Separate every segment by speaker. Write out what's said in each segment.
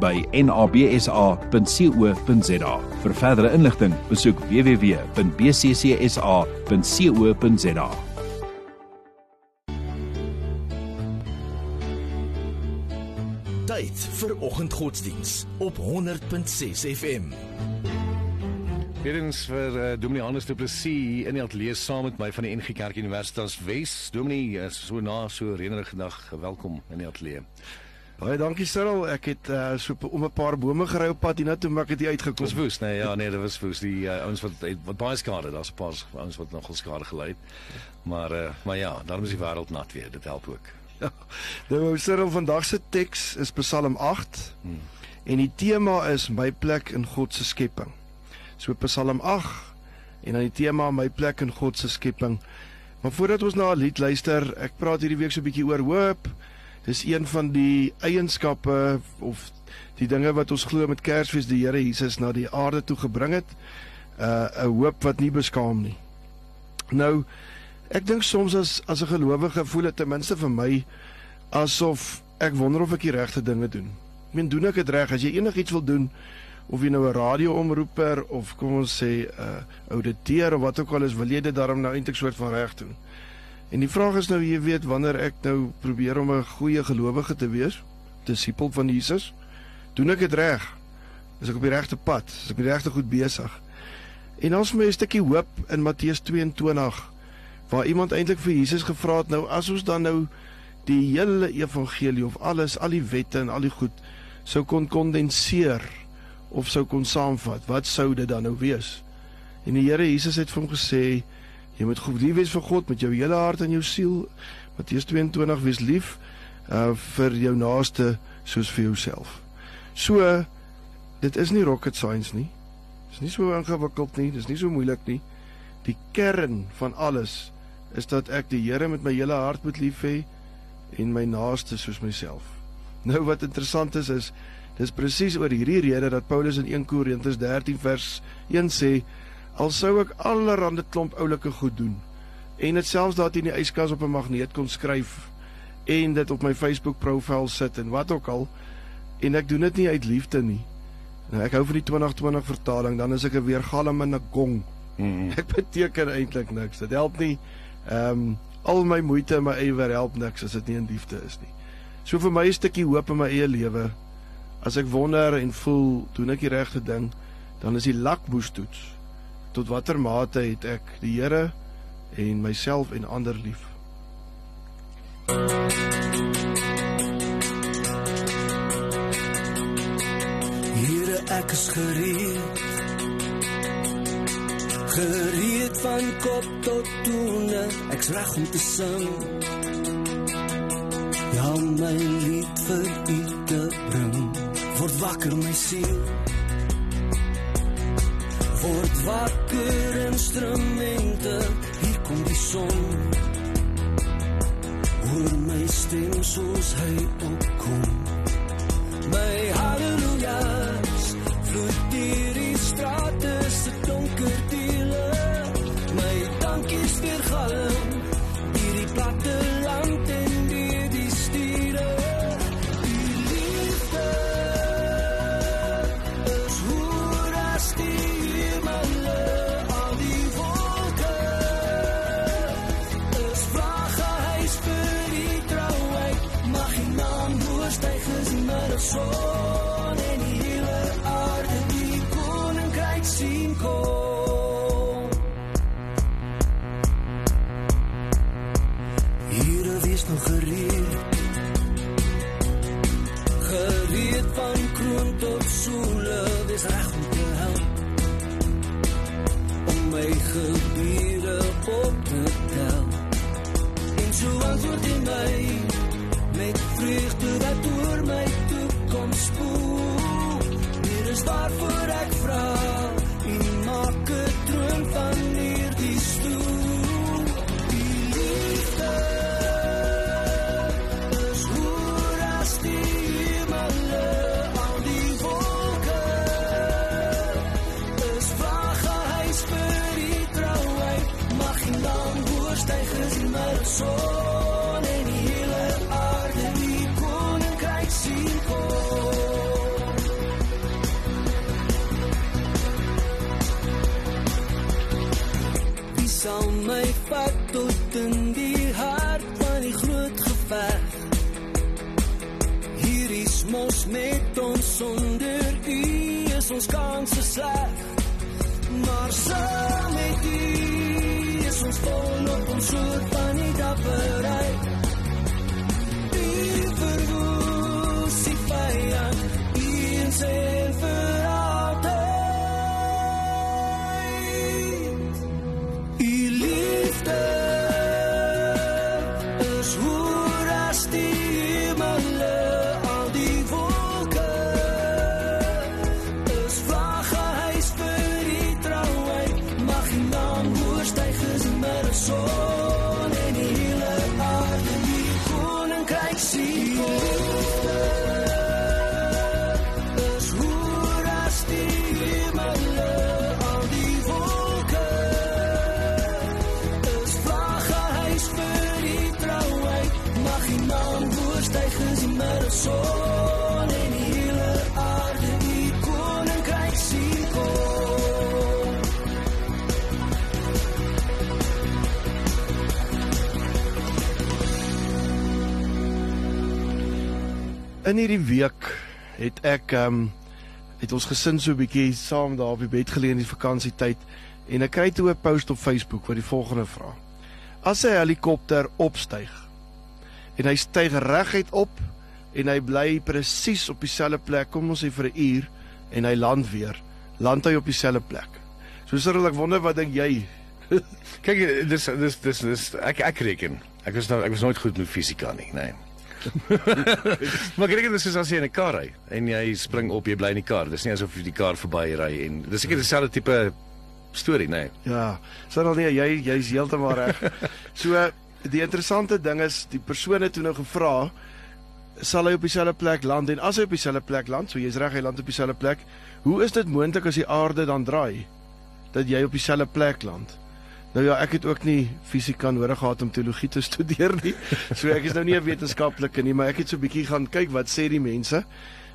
Speaker 1: by nabsa.co.za. Vir verdere inligting, besoek www.bccsa.co.za.
Speaker 2: Tyd vir oggendgodsdiens op 100.6 FM.
Speaker 3: Weerens vir uh, Dominee Hannes Du Plessis in die ateljee saam met my van die NG Kerk Universiteit Wes. Dominee, is so na so reënerige dag, welkom in die ateljee.
Speaker 4: Baie dankie Cyril. Ek het uh, so om 'n paar bome gery op pad hiernatoe, maar ek het hier uitgekom.
Speaker 3: Was woes, nee, ja, nee, dit was woes. Die uh, ouens wat wat baie skade, daar's 'n paar ouens wat nogal skade gely het. Maar uh, maar ja, daarom is die wêreld nat weer. Dit help ook.
Speaker 4: Ja. Nou Cyril, vandag se teks is Psalm 8. Hmm. En die tema is my plek in God se skepping. So Psalm 8 en dan die tema my plek in God se skepping. Maar voordat ons na 'n lied luister, ek praat hierdie week so 'n bietjie oor hoop. Dis een van die eienskappe of die dinge wat ons glo met Kersfees die Here Jesus na die aarde toe gebring het. Uh 'n hoop wat nie beskaam nie. Nou ek dink soms as as 'n gelowige voel dit ten minste vir my asof ek wonder of ek die regte dinge doen. Ek meen doen ek dit reg? As jy enigiets wil doen, of jy nou 'n radioomroeper of kom ons sê 'n uh, ouditeur of wat ook al is, wil jy dit daarom nou eintlik soort van reg doen. En die vraag is nou jy weet wanneer ek nou probeer om 'n goeie gelowige te wees, disipel van Jesus, doen ek dit reg? Is ek op die regte pad? Is ek regte goed besig? En ons moet 'n stukkie hoop in Matteus 22 waar iemand eintlik vir Jesus gevra het nou as ons dan nou die hele evangelie of alles, al die wette en al die goed sou kon kondenseer of sou kon saamvat, wat sou dit dan nou wees? En die Here Jesus het vir hom gesê, jy moet goed lief wees vir God met jou hele hart en jou siel. Matteus 22 wees lief uh vir jou naaste soos vir jouself. So dit is nie rocket science nie. Dit is nie so ingewikkeld nie, dit is nie so moeilik nie. Die kern van alles is dat ek die Here met my hele hart moet lief hê en my naaste soos myself. Nou wat interessant is is Dis presies oor hierdie rede dat Paulus in 1 Korintiërs 13 vers 1 sê: "Al sou ek allerhande klomp oulike goed doen en dit selfs daar in die yskas op 'n magneet kon skryf en dit op my Facebook profiel sit en wat ook al en ek doen dit nie uit liefde nie. Nou ek hou van die 2020 vertaling, dan is ek 'n weergalm en 'n gong. Mm. Ek beteken eintlik niks. Dit help nie. Ehm um, al my moeite en my ywer help niks as dit nie in liefde is nie. So vir my 'n stukkie hoop in my eie lewe As ek wonder en voel doen ek die regte ding, dan is die lakmoestoets tot watter mate het ek die Here en myself en ander lief.
Speaker 5: Here ek is gereed. Gereed van kop tot tone ek's reg om te sing. Ja my lied vir u te bring. Word wakker my siel word wakker instrumente hier kom die son. Hoor my stem soos hy opkom gebiede op tel. En soos word in my met vreugde dat oor my toekoms spoel. Hier is waarvoor ek vra. soul. In
Speaker 4: hierdie week het ek ehm um, het ons gesin so 'n bietjie saam daar op die bed gelê in die vakansietyd en ek kry toe 'n post op Facebook wat die volgende vra. As 'n helikopter opstyg en hy styg reguit op en hy bly presies op dieselfde plek, kom ons sê vir 'n uur en hy land weer, land hy op dieselfde plek. So Cyril, ek wonder wat dink jy?
Speaker 3: Kyk, dis dis dis dis ek ek reken. Ek was nou ek was nooit goed met fisika nie, nee. Maar ek reken dis soos as jy in 'n kar ry en jy spring op, jy bly in die kar. Dis nie asof jy die kar verby ry en dis seker dieselfde tipe storie, nee.
Speaker 4: Ja, Cyril nee, jy jy's heeltemal reg. So die interessante ding is die persoon het toe nou gevra sal hy op dieselfde plek land en as hy op dieselfde plek land, so jy's reg hy land op dieselfde plek, hoe is dit moontlik as die aarde dan draai dat jy op dieselfde plek land? Nou ja, ek het ook nie fisika nodig gehad om teologie te studeer nie. So ek is nou nie 'n wetenskaplike nie, maar ek het so 'n bietjie gaan kyk wat sê die mense.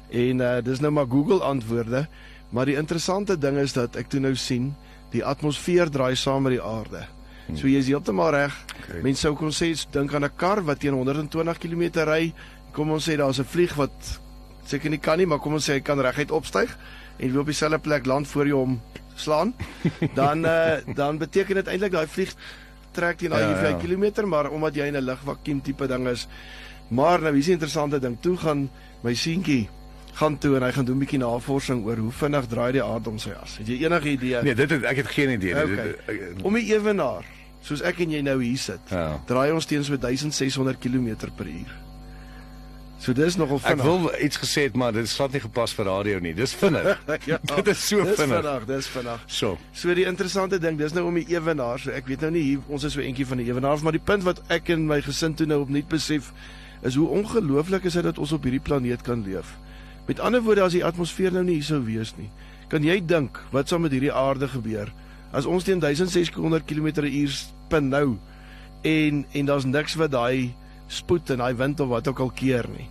Speaker 4: En uh dis nou maar Google antwoorde, maar die interessante ding is dat ek toe nou sien die atmosfeer draai saam met die aarde. So jy is heeltemal reg.
Speaker 3: Okay.
Speaker 4: Mense sou kon sê dink aan 'n kar wat teen 120 km ry. Kom ons sê daar's 'n vlieg wat seker nie kan nie, maar kom ons sê hy kan reguit opstyg en weer op dieselfde plek land voor jy hom slaan. Dan uh, dan beteken dit eintlik daai vlieg trek teen daai Ja,
Speaker 3: ja.
Speaker 4: 5 km, maar omdat jy in 'n lugvakuum tipe ding is. Maar nou hier's 'n interessante ding. Toe gaan my seentjie gaan toe en hy gaan doen 'n bietjie navorsing oor hoe vinnig draai die aarde om sy as. Het jy enige idee?
Speaker 3: Nee, dit het, ek het geen idee nie.
Speaker 4: Okay.
Speaker 3: Dit- ek-
Speaker 4: Om die ewenaar, soos ek en jy nou hier sit,
Speaker 3: Ja.
Speaker 4: draai ons teen so 1600 km per uur. So dis nogal
Speaker 3: Ek
Speaker 4: vinnig.
Speaker 3: wil iets gesê het, maar dit is glad nie gepas vir radio nie. Dis vinnig.
Speaker 4: ja,
Speaker 3: dit is so
Speaker 4: dis
Speaker 3: vinnig.
Speaker 4: vinnig, dis vinnig.
Speaker 3: So.
Speaker 4: So die interessante ding, dis nou om die ewenaar. So ek weet nou nie hier ons is so eentjie van die ewenaars, maar die punt wat ek en my gesin toe nou opnuut besef is hoe ongelooflik is dit dat ons op hierdie planeet kan leef. Met ander woorde, as die atmosfeer nou nie hier sou wees nie, kan jy dink wat sou met hierdie aarde gebeur as ons teen 1600 km/h spin nou en en daar's niks wat daai spoed en daai wind of wat ook al keer nie.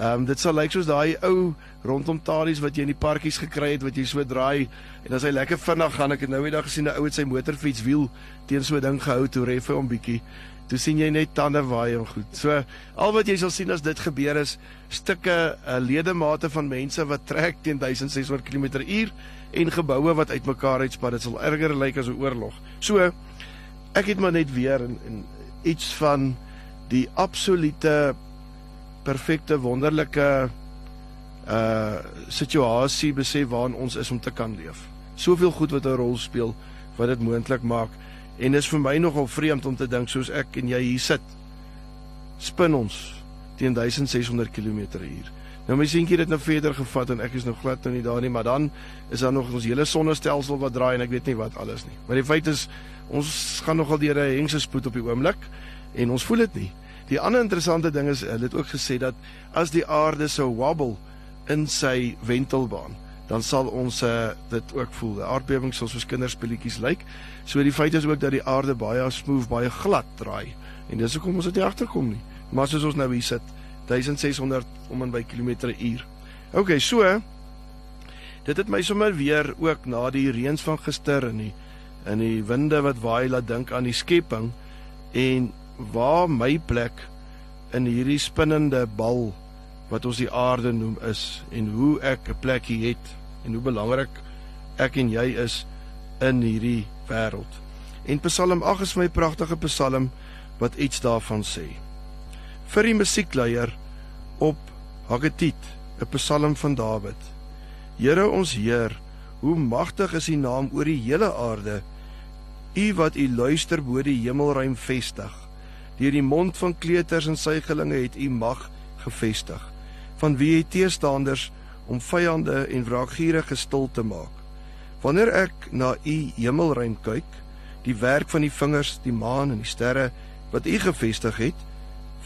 Speaker 4: Ehm um, dit sal lyk soos daai ou rondom Talies wat jy in die parkies gekry het wat jy so draai en as hy lekker vinnig gaan ek het nou eendag gesien 'n ou het sy motorfiets wiel teen so 'n ding gehou toe ref hy hom bietjie. Toe sien jy net tande waai en goed. So al wat jy sal sien as dit gebeur is stukke uh, ledemate van mense wat trek teen 1600 km/h en geboue wat uitmekaar uitspat. Dit sal erger lyk as 'n oorlog. So ek het maar net weer in, in iets van die absolute perfekte wonderlike uh situasie besef waarin ons is om te kan leef. Soveel goed wat 'n rol speel wat dit moontlik maak en dis vir my nogal vreemd om te dink soos ek en jy hier sit spin ons teen 1600 km/h. Nou my seentjie het dit nou verder gevat en ek is nou glad nou nie daar nie, maar dan is daar nog ons hele sonnestelsel wat draai en ek weet nie wat alles nie. Maar die feit is ons gaan nogal deur 'n hengse spoed op die oomblik en ons voel dit nie. Die ander interessante ding is hulle het ook gesê dat as die aarde sou wobble in sy wentelbaan, dan sal ons uh, dit ook voel. Die aardbewing sal soos kinderspeletjies lyk. So die feit is ook dat die aarde baie smooth, baie glad draai. En dis hoekom ons dit nie agterkom nie. Maar soos ons nou hier sit, 1600 om en by kilometer/uur. OK, so dit het my sommer weer ook na die reëns van gister en die in die winde wat waai laat dink aan die skepping en waar my plek in hierdie spinnende bal wat ons die aarde noem is en hoe ek 'n plekkie het en hoe belangrik ek en jy is in hierdie wêreld. En Psalm 8 is vir my pragtige psalm wat iets daarvan sê. Vir die musiekleier op Haggetit, 'n psalm van Dawid. Here ons Heer, hoe magtig is U naam oor die hele aarde. U wat U luister bo die hemelruim vestig. Deur die mond van kleuters en suigelinge het U mag gevestig. Van wie hy teestanders om vyande en wraakgierige stil te maak. Wanneer ek na U hemelruim kyk, die werk van die vingers, die maan en die sterre wat U gevestig het,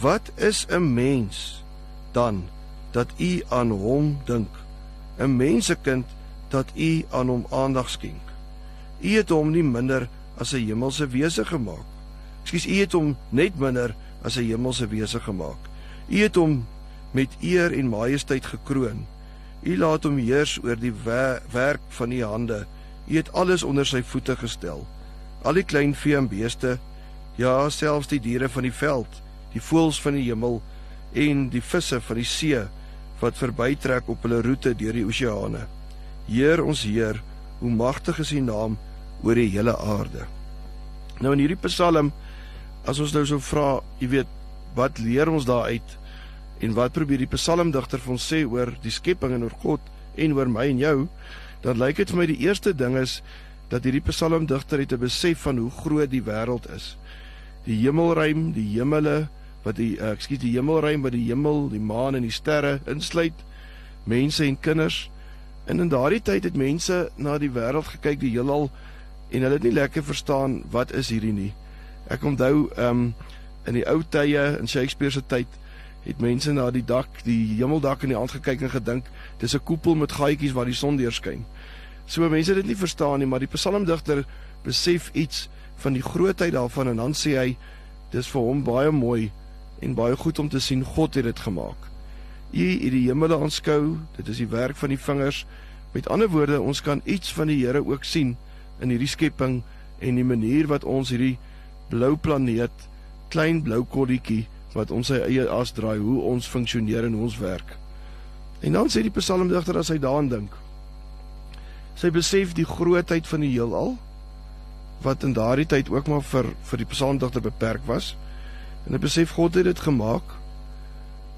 Speaker 4: wat is 'n mens dan dat U aan hom dink? 'n Mensekind dat U aan hom aandag skenk. U het hom nie minder as 'n hemelse wese gemaak. Ekskuus, U het hom net minder as 'n hemelse wese gemaak. U het hom met eer en majesteit gekroon. U laat hom heers oor die werk van u hande. U het alles onder sy voete gestel. Al die klein vee en beeste, ja, selfs die diere van die veld, die voëls van die hemel en die visse van die see wat verbytrek op hulle roete deur die oseane. Heer ons Heer, hoe magtig is U naam oor die hele aarde. Nou in hierdie Psalm as ons nou so vra, jy weet, wat leer ons daaruit? En wat probeer die psalmdigter vir ons sê oor die skepping en oor God en oor my en jou? Dan lyk dit vir my die eerste ding is dat hierdie psalmdigter het 'n besef van hoe groot die wêreld is. Die hemelruim, die hemele wat die uh, ekskuus die hemelruim wat die hemel, die maan en die sterre insluit, mense en kinders. En in daardie tyd het mense na die wêreld gekyk, die heelal en hulle het nie lekker verstaan wat is hierdie nie. Ek onthou ehm um, in die ou tye in Shakespeare se tyd het mense na die dak, die hemeldak in die aand gekyk en gedink dis 'n koepel met gaatjies waar die son deurskyn. So mense het dit nie verstaan nie, maar die psalmdigter besef iets van die grootheid daarvan en dan sê hy dis vir hom baie mooi en baie goed om te sien God het dit gemaak. U het die hemele aanskou, dit is die werk van die vingers. Met ander woorde, ons kan iets van die Here ook sien in hierdie skepping en die manier wat ons hierdie blou planeet, klein blou kolletjie wat ons sy eie as draai hoe ons funksioneer en hoe ons werk. En dan sê die psalmdigter as hy daaraan dink. Sy besef die grootheid van die heelal wat in daardie tyd ook maar vir vir die psalmdigter beperk was. En hy besef God het dit gemaak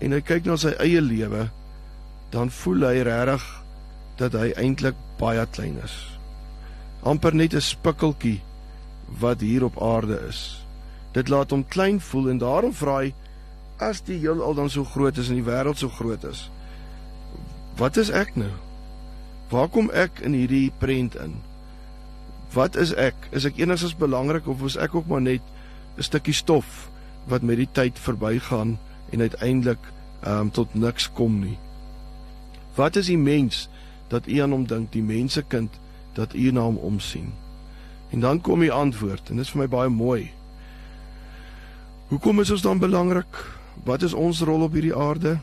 Speaker 4: en hy kyk na sy eie lewe dan voel hy regtig dat hy eintlik baie klein is. amper net 'n spikkeltjie wat hier op aarde is. Dit laat hom klein voel en daarom vra hy as die heelal dan so groot is en die wêreld so groot is, wat is ek nou? Waar kom ek in hierdie prent in? Wat is ek? Is ek enigstens belangrik of is ek ook maar net 'n stukkie stof wat met die tyd verbygaan en uiteindelik ehm um, tot niks kom nie? Wat is die mens dat u aan hom dink, die mensekind dat u na hom omsien? En dan kom die antwoord en dit is vir my baie mooi. Hoekom is ons dan belangrik? Wat is ons rol op hierdie aarde?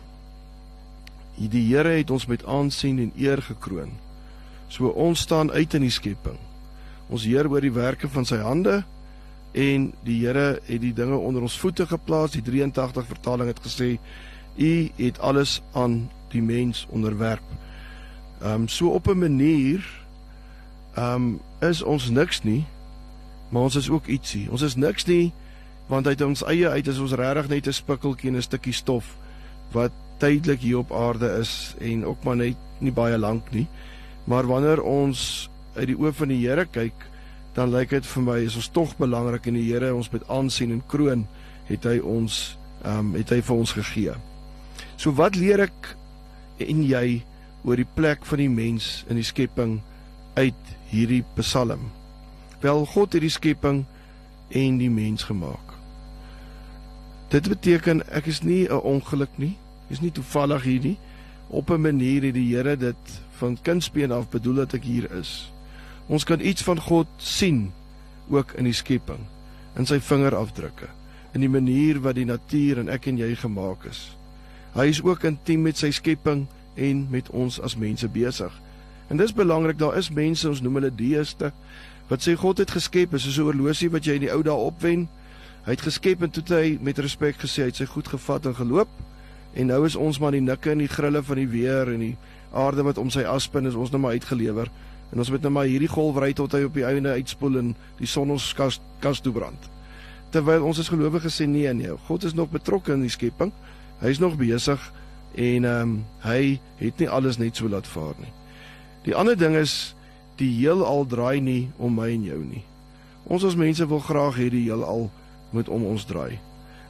Speaker 4: Die Here het ons met aansien en eer gekroon. So ons staan uit in die skepping. Ons heer oor die werke van sy hande en die Here het die dinge onder ons voete geplaas. Die 83 vertaling het gesê u het alles aan die mens onderwerp. Ehm um, so op 'n manier ehm um, is ons niks nie, maar ons is ook ietsie. Ons is niks nie want uit ons eie uit is ons regtig net 'n spikkeltjie en 'n stukkie stof wat tydelik hier op aarde is en ook maar net nie baie lank nie. Maar wanneer ons uit die oë van die Here kyk, dan lyk dit vir my is ons tog belangrik en die Here ons met aansien en kroon het hy ons ehm um, het hy vir ons gegee. So wat leer ek en jy oor die plek van die mens in die skepping uit hierdie Psalm? Wel God het die skepping en die mens gemaak. Dit beteken ek is nie 'n ongeluk nie. Ek is nie toevallig hier nie. Op 'n manier het die Here dit van kindsbeen af bedoel dat ek hier is. Ons kan iets van God sien ook in die skepping, in sy vingerafdrukke, in die manier wat die natuur en ek en jy gemaak is. Hy is ook intiem met sy skepping en met ons as mense besig. En dis belangrik, daar is mense, ons noem hulle deeste, wat sê God het geskep, is soos 'n horlosie wat jy in die ou dae opwen. Hy het geskep en toe hy met respek gesê hy het sy goed gevat en geloop En nou is ons maar die nikke en die grille van die weer en die aarde wat om sy as spin is ons nou maar uitgelewer. En ons moet nou maar hierdie golf ry tot hy op die einde uitspoel en die son ons kas kas toe brand. Terwyl ons as gelowiges sê nee nee, God is nog betrokke in die skepping. Hy's nog besig en ehm um, hy het nie alles net so laat vaar nie. Die ander ding is die heelal draai nie om my en jou nie. Ons as mense wil graag hê die heelal moet om ons draai.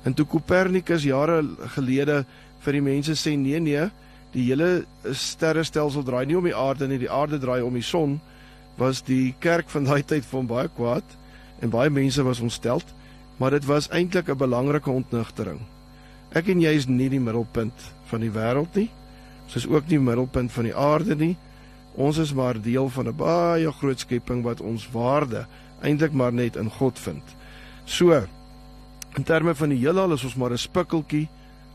Speaker 4: En toe Copernicus jare gelede vir die mense sê nee nee, die hele sterrestelsel draai nie om die aarde nie, die aarde draai om die son, was die kerk van daai tyd van baie kwaad en baie mense was ontsteld, maar dit was eintlik 'n belangrike ontnigtering. Ek en jy is nie die middelpunt van die wêreld nie. Ons is ook nie die middelpunt van die aarde nie. Ons is maar deel van 'n baie groot skepping wat ons waarde eintlik maar net in God vind. So in terme van die heelal is ons maar 'n spikkeltjie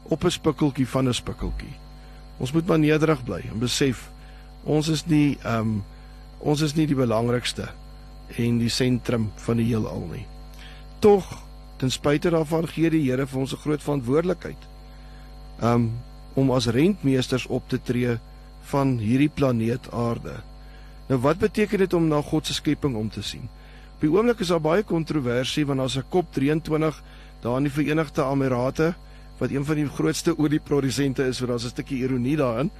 Speaker 4: op 'n spikkeltjie van 'n spikkeltjie. Ons moet maar nederig bly en besef ons is nie ehm um, ons is nie die belangrikste en die sentrum van die heelal nie. Tog ten spyte daarvan gee die Here vir ons 'n groot verantwoordelikheid. Um om as rentmeesters op te tree van hierdie planeet Aarde. Nou wat beteken dit om na God se skepping om te sien? Op die oomblik is daar baie kontroversie want daar's 'n COP23 daar in die Verenigde Emirate wat een van die grootste olieprodusente is, so daar's 'n stukkie ironie daarin.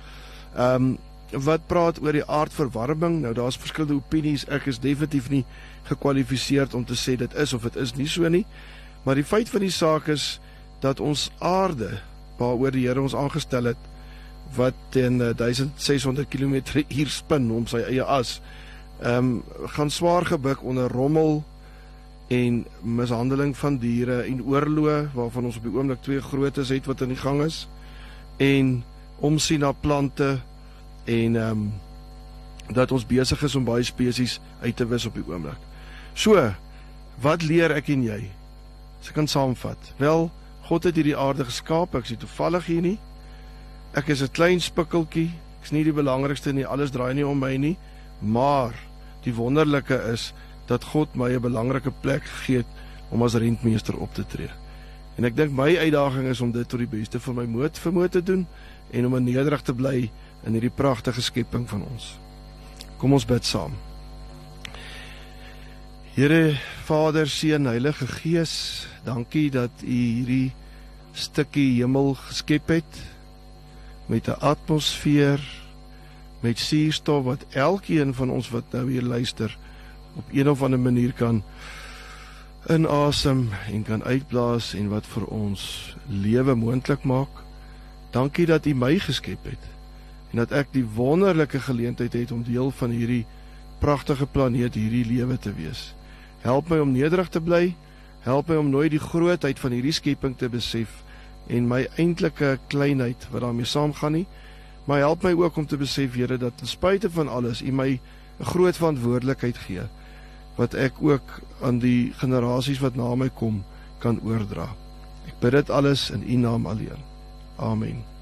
Speaker 4: Um wat praat oor die aardverwarming? Nou daar's verskillende opinies. Ek is definitief nie gekwalifiseerd om te sê dit is of dit is nie so nie. Maar die feit van die saak is dat ons aarde waaroor die Here ons aangestel het wat teen 1600 km/h spin om sy eie as ehm um, gaan swaar gebuk onder rommel en mishandeling van diere en oorloë waarvan ons op die oomblik twee grootes het wat aan die gang is en omsien na plante en ehm um, dat ons besig is om baie spesies uit te wis op die oomblik. So, wat leer ek en jy? As ek kan saamvat. Wel, God het hierdie aarde geskaap, ek is toevallig hier nie. Ek is 'n klein spikkeltjie. Ek's nie die belangrikste nie. Alles draai nie om my nie. Maar die wonderlike is dat God my 'n belangrike plek gegee het om as rentmeester op te tree. En ek dink my uitdaging is om dit tot die beste van my moed vermoë te doen en om nederig te bly in hierdie pragtige skepping van ons. Kom ons bid saam. Here Vader, Seun, Heilige Gees, dankie dat U hierdie stukkie hemel geskep het met 'n atmosfeer met suurstof wat elkeen van ons wat nou hier luister op een of ander manier kan inasem en kan uitblaas en wat vir ons lewe moontlik maak. Dankie dat U my geskep het en dat ek die wonderlike geleentheid het om deel van hierdie pragtige planeet, hierdie lewe te wees. Help my om nederig te bly. Help my om nooit die grootheid van hierdie skepping te besef en my eintlike kleinheid wat daarmee saamgaan nie. Maar help my ook om te besef, Here, dat ten spyte van alles, U my 'n groot verantwoordelikheid gee wat ek ook aan die generasies wat na my kom kan oordra. Ek bid dit alles in U naam alleen. Amen.